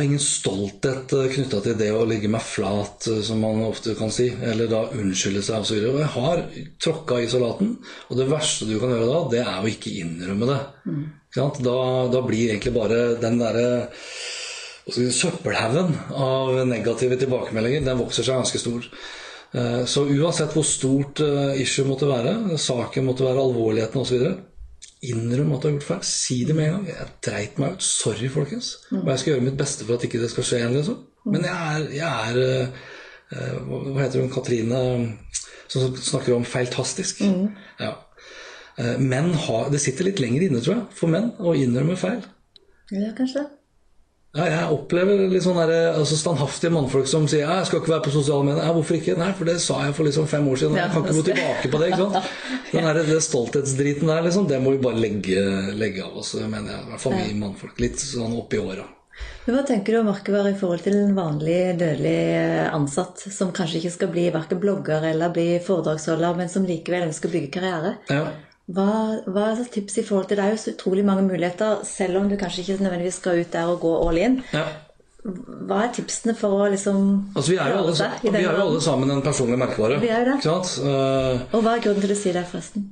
har ingen stolthet eh, knytta til det å ligge meg flat, eh, som man ofte kan si, eller da unnskylde seg osv. Jeg har tråkka i salaten, og det verste du kan gjøre da, det er å ikke innrømme det. Mm. Da, da, blir egentlig bare den derre søppelhaugen av negative tilbakemeldinger, den vokser seg ganske stor. Eh, så uansett hvor stort issue måtte være, saken måtte være, alvorligheten osv., Innrøm at du har gjort feil. Si det med en gang. Jeg dreit meg ut. Sorry, folkens. Og jeg skal gjøre mitt beste for at ikke det skal skje igjen. Liksom. Men jeg er, jeg er eh, Hva heter hun? Katrine som snakker om feiltastisk. Mm. Ja. Eh, menn har, Det sitter litt lenger inne, tror jeg, for menn å innrømme feil.
Ja, kanskje
ja, jeg opplever litt sånn der, altså standhaftige mannfolk som sier ja, 'jeg skal ikke være på sosiale medier'. Ja, hvorfor ikke? Nei, for det sa jeg for liksom fem år siden. Jeg kan ikke gå tilbake på det. ikke sant? Den der, det stolthetsdriten der, liksom, det må vi bare legge, legge av oss, mener jeg. I hvert fall vi mannfolk. Litt sånn oppi åra.
Men Hva tenker du om merkevare i forhold til en vanlig dødelig ansatt, som kanskje ikke skal bli verken blogger eller bli foredragsholder, men som likevel ønsker å bygge karriere?
Ja.
Hva, hva, er tips i forhold til Det er jo så utrolig mange muligheter, selv om du kanskje ikke nødvendigvis skal ut der og gå all in.
Ja.
Hva er tipsene for å liksom
altså, vi er jo alle, vi er jo alle sammen en personlig merkevare.
Vi er jo det.
Ikke sant? Uh,
og hva er grunnen til å si det, forresten?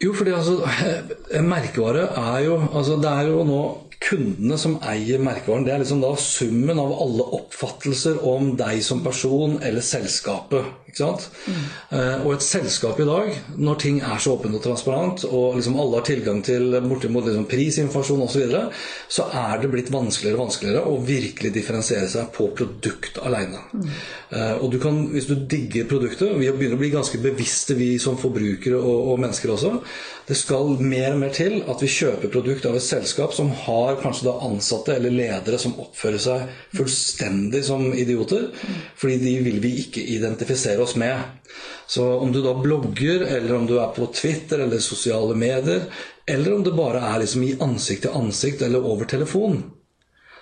Jo, fordi altså, en merkevare er jo altså, Det er jo nå kundene som eier merkevaren. Det er liksom da summen av alle oppfattelser om deg som person eller selskapet. ikke sant? Mm. Uh, og et selskap i dag, når ting er så åpent og transparent, og liksom alle har tilgang til bortimot liksom prisinformasjon osv., så, videre, så er det blitt vanskeligere og vanskeligere å virkelig differensiere seg på produkt alene. Mm. Uh, og du kan, hvis du digger produktet Vi begynner å bli ganske bevisste, vi som forbrukere og, og mennesker også. Det skal mer og mer til at vi kjøper produkt av et selskap som har kanskje da ansatte eller ledere som oppfører seg fullstendig som idioter. Fordi de vil vi ikke identifisere oss med. Så om du da blogger, eller om du er på Twitter eller sosiale medier, eller om det bare er liksom i ansikt til ansikt eller over telefon,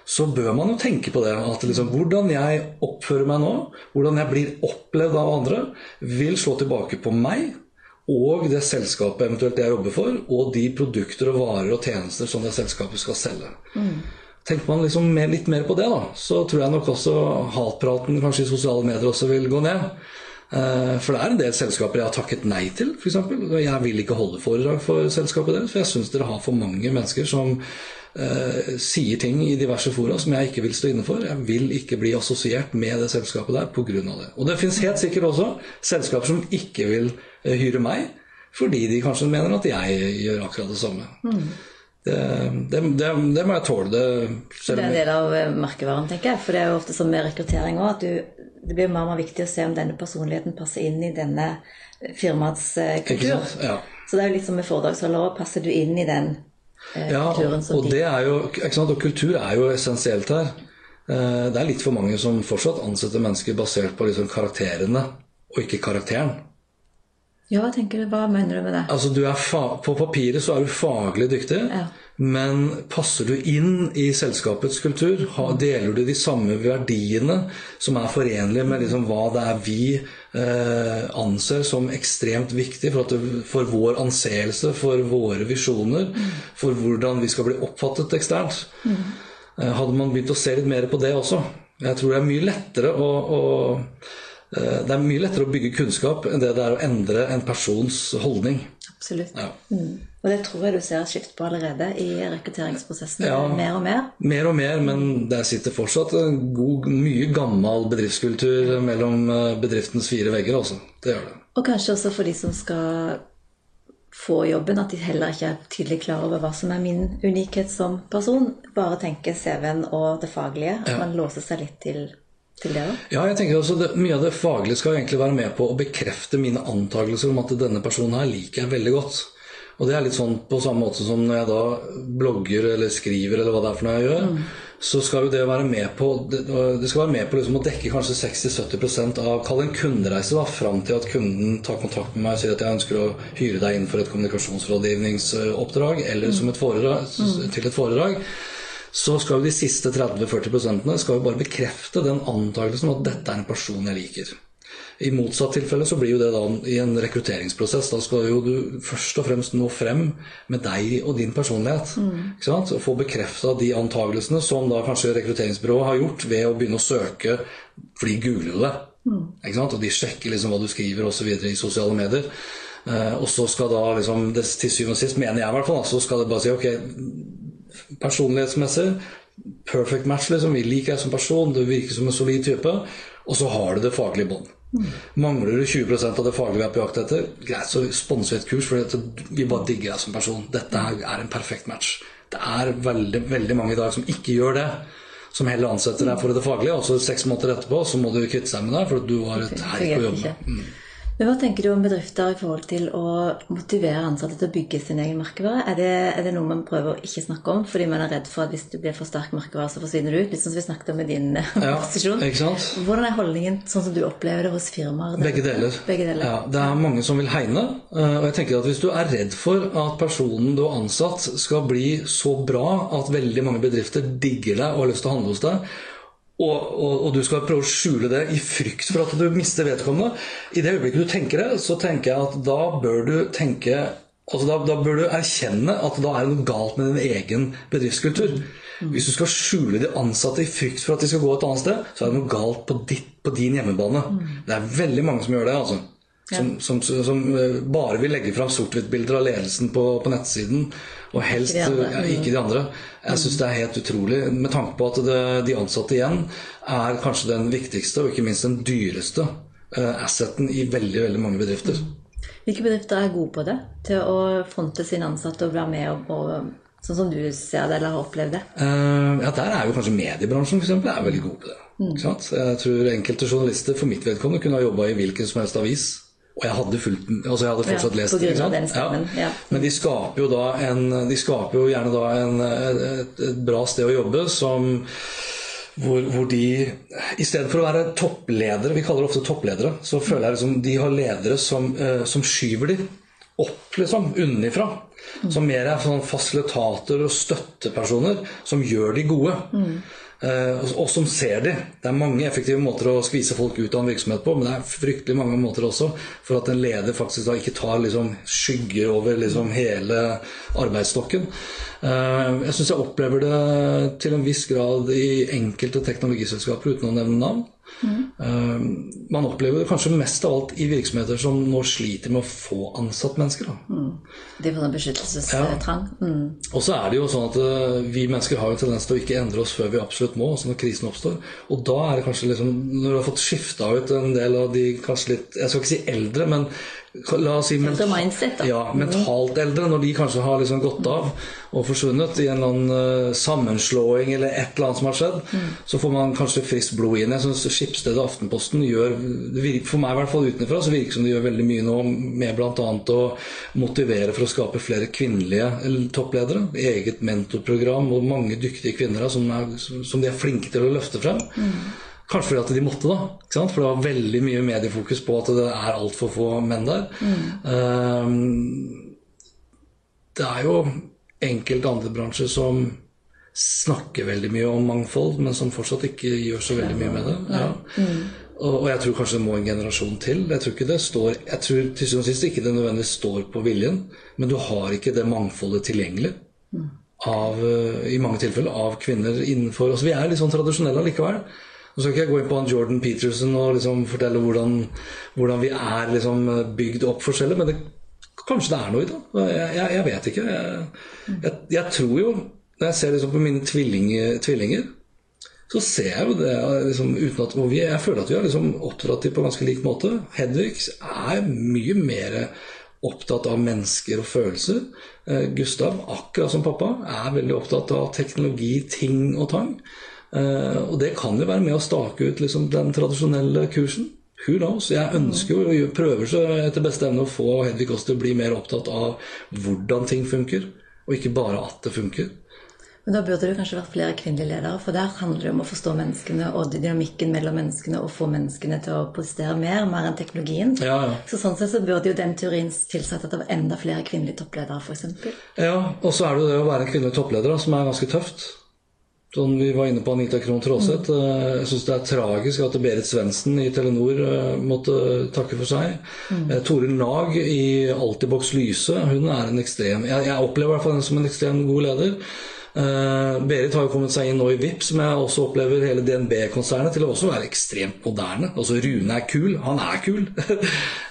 så bør man jo tenke på det. At liksom, hvordan jeg oppfører meg nå, hvordan jeg blir opplevd av andre, vil slå tilbake på meg og det selskapet eventuelt jeg jobber for, og de produkter og varer og tjenester som det selskapet skal selge. Mm. Tenker man liksom mer, litt mer på det, da, så tror jeg nok også hatpraten kanskje i sosiale medier også vil gå ned. Eh, for det er en del selskaper jeg har takket nei til, f.eks. Jeg vil ikke holde foredrag for selskapet deres, for jeg syns dere har for mange mennesker som eh, sier ting i diverse fora som jeg ikke vil stå inne for. Jeg vil ikke bli assosiert med det selskapet der pga. det. Og det fins helt sikkert også selskaper som ikke vil hyre meg, fordi de kanskje mener at jeg gjør akkurat det samme. Mm. Det, det, det, det, må jeg tåle. Det,
det er en del av eh, merkevaren, tenker jeg. For det er jo ofte sånn med rekruttering òg at du, det blir mer og mer viktig å se om denne personligheten passer inn i denne firmaets eh, kultur.
Ja.
Så det er jo litt som med foredragsholdere. Passer du inn i den
eh, ja, kulturen som og de det er jo, Og kultur er jo essensielt her. Eh, det er litt for mange som fortsatt ansetter mennesker basert på liksom karakterene og ikke karakteren.
Ja, hva tenker du? Hva mener du med det?
Altså, du På papiret så er du faglig dyktig, ja. men passer du inn i selskapets kultur? Deler du de samme verdiene som er forenlige med liksom hva det er vi eh, anser som ekstremt viktig for, det, for, vår anseelse, for våre visjoner, for hvordan vi skal bli oppfattet eksternt? Mm. Eh, hadde man begynt å se litt mer på det også? Jeg tror det er mye lettere å, å det er mye lettere å bygge kunnskap enn det det er å endre en persons holdning.
Absolutt. Ja. Mm. Og det tror jeg du ser skift på allerede i rekrutteringsprosessen. Ja, mer og mer.
Mer og mer, men der sitter fortsatt en god, mye gammel bedriftskultur mellom eh, bedriftens fire vegger. Også. Det gjør det.
Og kanskje også for de som skal få jobben, at de heller ikke er tydelig klar over hva som er min unikhet som person. Bare tenker CV-en og det faglige. At ja. man låser seg litt til til det?
Ja, jeg tenker altså det, Mye av det faglige skal egentlig være med på å bekrefte mine antakelser om at denne personen her liker jeg veldig godt. Og det er litt sånn på samme måte som når jeg da blogger eller skriver eller hva det er for noe jeg gjør. Mm. Så skal jo det være med på det, skal være med på liksom å dekke kanskje 60-70% av Kall en kundereise da, fram til at kunden tar kontakt med meg og sier at jeg ønsker å hyre deg inn for et kommunikasjonsrådgivningsoppdrag eller som et foredrag, mm. til et foredrag så skal jo de siste 30-40% skal jo bare bekrefte den antakelsen om at dette er en person jeg liker. I motsatt tilfelle så blir jo det da i en rekrutteringsprosess. Da skal jo du først og fremst nå frem med deg og din personlighet. Mm. Ikke sant? Og få bekrefta de antakelsene som da kanskje rekrutteringsbyrået har gjort ved å begynne å søke, for de googler det. Mm. Ikke sant? Og de sjekker liksom hva du skriver osv. i sosiale medier. Eh, og så skal da liksom, det, til syvende og sist, mener jeg i hvert fall, så skal det bare si ok, personlighetsmessig perfect match. liksom, Vi liker deg som person, du virker som en solid type. Og så har du det faglige bånd. Mm. Mangler du 20% av det faglige vi er på jakt etter, greit, så sponser vi et kurs. For vi bare digger deg som person. Dette er en perfekt match. Det er veldig, veldig mange i dag som ikke gjør det. som heller ansetter deg for det faglige, og så seks måneder etterpå så må du kvitte seg med deg for at du var et herk på jobb. Mm.
Men Hva tenker du om bedrifter i forhold til å motivere ansatte til å bygge sin egen merkevare? Er det, er det noe man prøver å ikke snakke om fordi man er redd for at hvis du blir for sterk merkevare, så forsvinner du ut? Litt sånn som vi snakket om med din eh,
Ja,
posisjon.
ikke sant?
Hvordan er holdningen sånn som du opplever det hos firmaer?
Begge deler.
Begge deler.
Ja, det er mange som vil hegne. eh, Og jeg tenker at Hvis du er redd for at personen du har ansatt skal bli så bra at veldig mange bedrifter digger deg og har lyst til å handle hos deg, og, og, og du skal prøve å skjule det i frykt for at du mister vedkommende I det øyeblikket du tenker det, så tenker jeg at da bør du tenke Altså da, da bør du erkjenne at da er det noe galt med din egen bedriftskultur. Hvis du skal skjule de ansatte i frykt for at de skal gå et annet sted, så er det noe galt på, ditt, på din hjemmebane. Det er veldig mange som gjør det. altså. Som, som, som eh, bare vil legge fram sort-hvitt-bilder av ledelsen på, på nettsiden. Og helst
Ikke de andre.
ja, ikke de andre. Jeg syns det er helt utrolig. Med tanke på at det, de ansatte igjen er kanskje den viktigste og ikke minst den dyreste eh, asseten i veldig, veldig mange bedrifter.
Hvilke bedrifter er gode på det? Til å fronte sine ansatte og være med og, og sånn som du ser det eller har opplevd det?
Eh, ja, Der er jo kanskje mediebransjen for eksempel, er veldig god på det. Sant? Jeg tror enkelte journalister for mitt vedkommende kunne ha jobba i hvilken som helst avis. Og jeg hadde, fulgt, altså jeg hadde fortsatt
Ja,
lest
den stemmen, ja.
Men de skaper jo da en, de skaper jo gjerne da en, et, et bra sted å jobbe som hvor, hvor de I stedet for å være toppledere, vi kaller det ofte toppledere, så føler jeg liksom de har ledere som, eh, som skyver de opp, liksom, unnifra. Som mer er sånn fasilitater og støttepersoner som gjør de gode. Eh, og, og som ser de. Det er mange effektive måter å skvise folk ut av en virksomhet på, men det er fryktelig mange måter også for at en leder faktisk da ikke tar liksom skygger over liksom hele arbeidsstokken. Eh, jeg syns jeg opplever det til en viss grad i enkelte teknologiselskaper, uten å nevne navn. Eh, man opplever det kanskje mest av alt i virksomheter som nå sliter med å få ansatt mennesker. Da.
Det var en beskyttelsestrang. Mm.
Og så er det jo sånn at eh, vi mennesker har jo en tendens til å ikke endre oss før vi absolutt må, altså når krisen oppstår. Og da er det kanskje liksom Når du har fått skifta ut en del av de kanskje litt Jeg skal ikke si eldre, men la oss si
menta mindset,
ja, mentalt eldre, når de kanskje har liksom gått av og forsvunnet i en eller annen eh, sammenslåing eller et eller annet som har skjedd, så får man kanskje friskt blod inn. Jeg syns Skipsstedet og Aftenposten gjør For meg i hvert fall utenfra så virker det som de gjør veldig mye nå med bl.a. å motivere for å skape flere kvinnelige toppledere. Eget mentorprogram og mange dyktige kvinner som, er, som de er flinke til å løfte frem. Kanskje fordi at de måtte, da. Ikke sant? For det var veldig mye mediefokus på at det er altfor få menn der. Ehm, det er jo enkelte andre bransjer som snakker veldig mye om mangfold, men som fortsatt ikke gjør så veldig mye med det. Ja. Og, og jeg tror kanskje det må en generasjon til. Jeg tror ikke det står Jeg tror til syvende og sist ikke det nødvendigvis står på viljen, men du har ikke det mangfoldet tilgjengelig. Av, eh, I mange tilfeller av kvinner innenfor altså Vi er litt sånn tradisjonelle allikevel. Nå skal ikke jeg gå inn på han Jordan Peterson og liksom fortelle hvordan, hvordan vi er liksom bygd opp forskjellig, men det, kanskje det er noe i det. Jeg, jeg, jeg vet ikke. Jeg, jeg, tror jo, når jeg ser liksom på mine tvillinger, tvillinger så ser jeg jo det liksom, uten at, vi, Jeg føler at vi har liksom oppdratt dem på ganske lik måte. Hedvig er mye mer opptatt av mennesker og følelser. Eh, Gustav, akkurat som pappa, er veldig opptatt av teknologi, ting og tang. Eh, og det kan jo være med å stake ut liksom, den tradisjonelle kursen. Who knows? Jeg ønsker jo, og prøver så etter beste evne å få Hedvig også til å bli mer opptatt av hvordan ting funker, og ikke bare at det funker.
Men da burde det kanskje vært flere kvinnelige ledere, for der handler det om å forstå menneskene og dynamikken mellom menneskene og få menneskene til å prestere mer, mer enn teknologien.
Ja, ja.
Så sånn sett så burde jo den teorien tilsett at det var enda flere kvinnelige toppledere, f.eks.
Ja, og så er det jo det å være en kvinnelig toppleder da, som er ganske tøft. Sånn, vi var inne på Anita Krohn Traaseth. Eh, Jeg syns det er tragisk at Berit Svendsen i Telenor eh, måtte takke for seg. Mm. Toril Nag i Altibox Lyse, hun er en ekstrem Jeg, jeg opplever i hvert fall henne som en ekstrem god leder. Uh, Berit har jo kommet seg inn nå i VIP, som jeg også opplever hele DNB-konsernet til å også være ekstremt moderne. Altså Rune er kul, han er kul.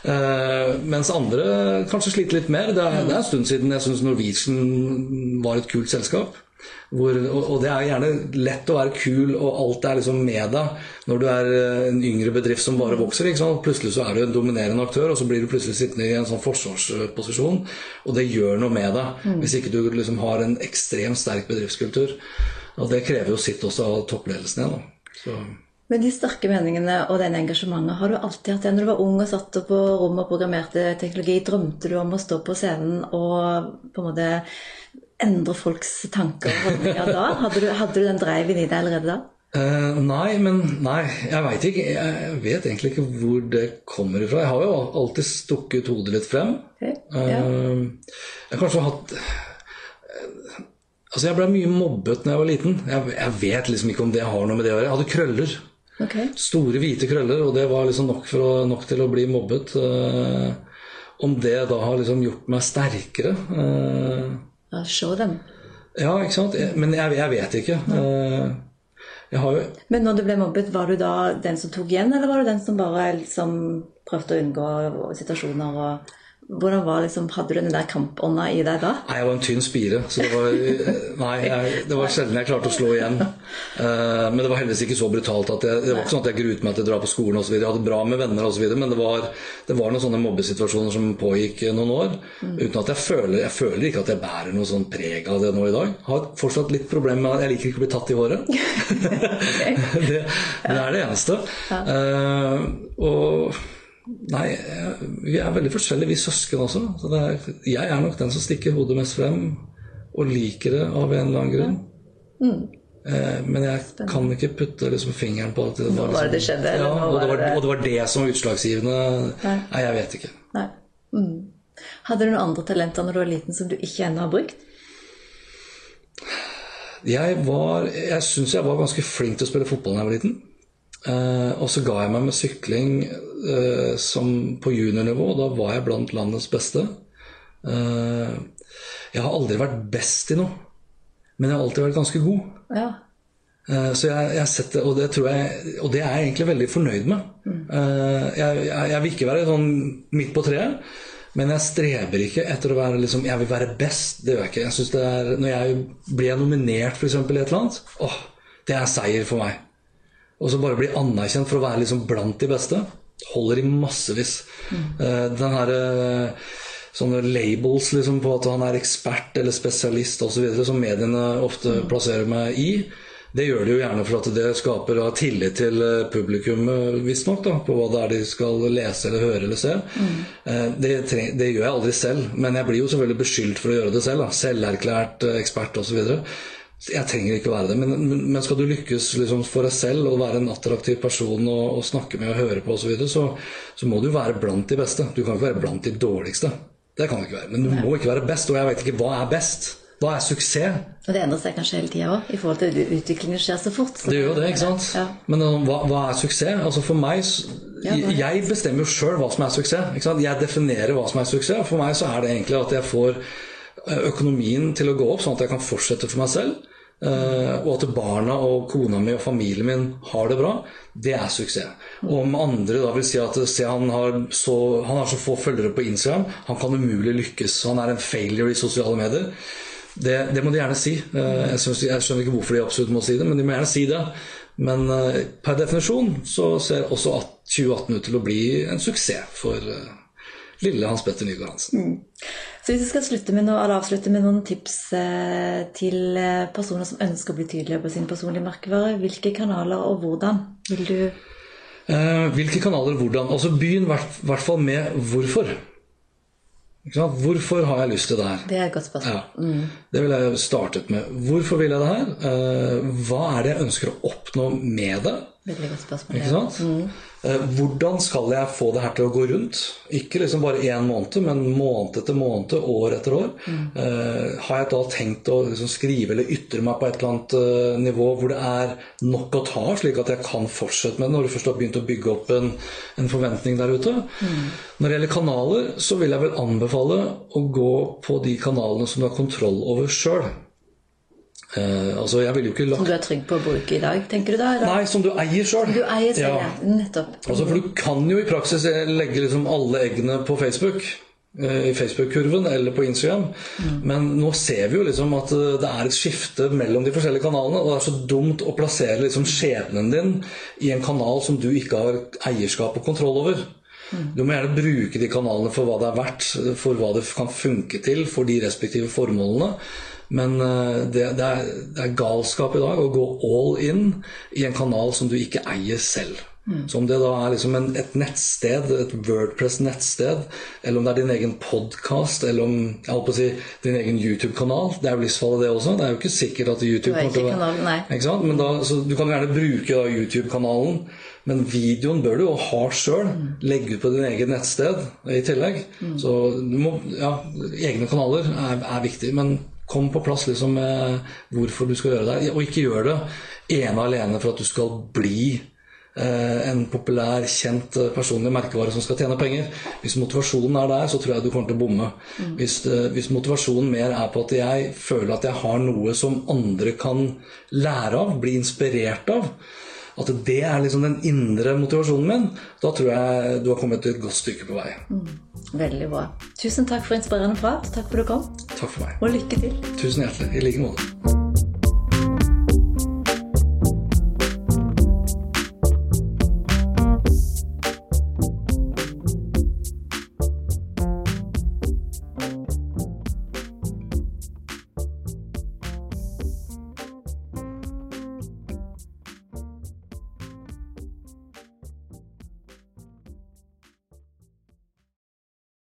uh, mens andre kanskje sliter litt mer. Det er, det er en stund siden jeg syns Norwegian var et kult selskap. Hvor, og, det er gjerne lett å være kul, og alt er liksom med deg når du er eh, en yngre bedrift som bare vokser. Plutselig så er du en dominerende aktør, og så blir du plutselig sittende i en sånn forsvarsposisjon. Og det gjør noe med deg hvis ikke du liksom har en ekstremt sterk bedriftskultur. Og det krever jo sitt også av toppledelsen igjen. Da. Så.
Men de sterke meningene og det engasjementet, har du alltid hatt det når du var ung og satt på rommet og programmerte teknologi? Drømte du om å stå på scenen og på en måte endre folks tanker og holdninger da? Hadde du, hadde du den driven i deg allerede da?
Uh, nei, men nei, jeg veit ikke. Jeg vet egentlig ikke hvor det kommer ifra. Jeg har jo alltid stukket hodet litt frem. Okay, ja. uh, jeg har kanskje hatt uh, Altså, jeg ble mye mobbet da jeg var liten. Jeg, jeg, vet liksom ikke om det har noe med det å gjøre. Jeg hadde krøller. Okay. Store, hvite krøller, og det var liksom nok, å, nok til å bli mobbet. om det da har liksom gjort meg sterkere
ja, Show dem.
Ja, ikke sant. Men jeg, jeg vet ikke. Ja. Jo...
Men når du ble mobbet, var du da den som tok igjen, eller var du den som bare liksom prøvde å unngå situasjoner? og hvordan var liksom, Hadde du den der kampånda i deg da?
Nei, Jeg var en tynn spire. så Det var, nei, jeg, det var sjelden jeg klarte å slå igjen. Uh, men det var heldigvis ikke så brutalt. at jeg, Det var ikke sånn at jeg gruet meg til å dra på skolen osv. Jeg hadde bra med venner osv. Men det var, det var, noen sånne mobbesituasjoner som pågikk noen år. Mm. Uten at jeg føler Jeg føler ikke at jeg bærer noe sånn preg av det nå i dag. Har fortsatt litt problem med at Jeg liker ikke å bli tatt i håret. det, det, er det eneste. Uh, og Nei, vi er veldig forskjellige, vi søsken også. Så er, jeg er nok den som stikker hodet mest frem og liker det av en eller annen grunn. Mm. Eh, men jeg kan ikke putte liksom fingeren på at det
var, liksom, det skjedde,
ja, og, det var, og, det var, det som var utslagsgivende. Nei, Nei jeg vet ikke.
Mm. Hadde du noen andre talenter når du var liten som du ikke ennå har brukt?
Jeg var Jeg syns jeg var ganske flink til å spille fotball da jeg var liten. Eh, og så ga jeg meg med sykling som på juniornivå. Da var jeg blant landets beste. Uh, jeg har aldri vært best i noe, men jeg har alltid vært ganske god. Ja. så jeg, jeg setter, og, det jeg, og det er jeg egentlig veldig fornøyd med. Mm. Jeg, jeg, vil ikke være sånn midt på treet. Men jeg streber ikke etter å være liksom, Jeg vil være best. Det gjør jeg ikke. Jeg er, Når jeg blir nominert for eksempel, i et eller annet, åh, det er seier for meg. Og så bare bli anerkjent for å være liksom blant de beste, holder i massevis. Mm. Uh, den her, uh, sånne labels liksom, på at han er ekspert eller spesialist osv., som mediene ofte mm. plasserer meg i, det gjør de jo gjerne for at det skaper tillit til publikummet, publikum, visstnok, på hva det er de skal lese eller høre eller se. Mm. Det, det, gjør jeg aldri selv, men jeg blir jo selvfølgelig beskyldt for å gjøre det selv. Da. Selverklært ekspert osv. Jeg trenger ikke være det, men, men skal du lykkes liksom for deg selv og være en attraktiv person å, å snakke med og høre på osv., så, videre, så så må du være blant de beste. Du kan ikke være blant de dårligste. Det kan du ikke være. Men du Nei. må ikke være best, og jeg vet ikke hva er best. Hva er suksess?
Og Det endrer seg kanskje hele tida òg, i forhold til at utviklingen skjer så fort. Så
det gjør det, ikke sant. Ja. Men uh, hva, hva, er suksess? Altså For meg Jeg bestemmer jo sjøl hva som er suksess. Jeg definerer hva som er suksess. For meg så er det egentlig at jeg får økonomien til å gå opp, sånn at jeg kan fortsette for meg selv. Eh, og at barna og kona mi og familien min har det bra, det er suksess. Og om andre da vil si at se, han, har så, han har så få følgere på Instagram, han kan umulig lykkes. Han er en failure i sosiale medier. Det, det må de gjerne si. Eh, jeg, synes, jeg, skjønner ikke hvorfor de absolutt må si det, men de må gjerne si det. Men per definisjon så ser også 2018 ut til å bli en suksess for lille Hans Petter Nygaard Hansen. Mm.
Så hvis vi skal slutte med noe, avslutte med noen tips eh, til eh, personer som ønsker å bli tydeligere på sin personlige merkevare, hvilke kanaler og hvordan vil du
eh, Hvilke kanaler og hvordan? Altså Begynn i hvert fall med hvorfor. Hvorfor har jeg lyst til det her?
Det er et godt spørsmål. Ja. Mm.
Det vil jeg startet med. Hvorfor vil jeg det her? Eh, hva er det jeg ønsker å oppnå med det?
Veldig godt spørsmål.
Ikke sant? Mm. Eh, hvordan skal jeg få det her til å gå rundt? Ikke liksom bare én måned, men måned etter måned, år etter år. Mm. Uh, har jeg da tenkt å liksom skrive eller ytre meg på et eller annet uh, nivå hvor det er nok å ta, slik at jeg kan fortsette med det når du først har begynt å bygge opp en, en forventning der ute? Mm. Når det gjelder kanaler, så vil jeg vel anbefale å gå på de kanalene som du har kontroll over sjøl.
Uh, altså jeg ville jo ikke lagt... Som du er trygg på å bruke i dag, tenker du da?
Eller? Nei, som du eier sjøl.
Du eier selv, ja. Nettopp.
Altså, for du kan jo i praksis legge liksom alle eggene på Facebook. Uh, I Facebook-kurven eller på Instagram. Mm. Men nå ser vi jo liksom at det er et skifte mellom de forskjellige kanalene. Og det er så dumt å plassere liksom skjebnen din i en kanal som du ikke har eierskap og kontroll over. Du må gjerne bruke de kanalene for hva det er verdt, for hva det kan funke til for de respektive formålene. Men eh, det, det, er, det er galskap i dag å gå all in i en kanal som du ikke eier selv. Så om det da er liksom en, et nettsted, et Wordpress-nettsted, eller om det er din egen podkast, eller om jeg holdt på å si, din egen YouTube-kanal Det er jo livsfarlig, det også. Det er jo ikke sikkert at YouTube
er
kommer til å? Men da, så du kan jo gjerne bruke YouTube-kanalen, men videoen bør du jo ha sjøl. Legge ut på din egen nettsted i tillegg. Så du må, ja, egne kanaler er, er viktig, men kom på plass liksom med hvorfor du skal gjøre det. Og ikke gjør det ene alene for at du skal bli eh, en populær, kjent eh, personlig merkevare som skal tjene penger. Hvis motivasjonen er der, så tror jeg du kommer til å bomme. Hvis, eh, hvis motivasjonen mer er på at jeg føler at jeg har noe som andre kan lære av, bli inspirert av, at det er liksom den indre motivasjonen min, da tror jeg du har kommet et godt stykke på vei.
Veldig bra. Tusen takk for inspirerende prat. Takk for at du kom,
Takk for meg.
og lykke til.
Tusen hjertelig. I like måte.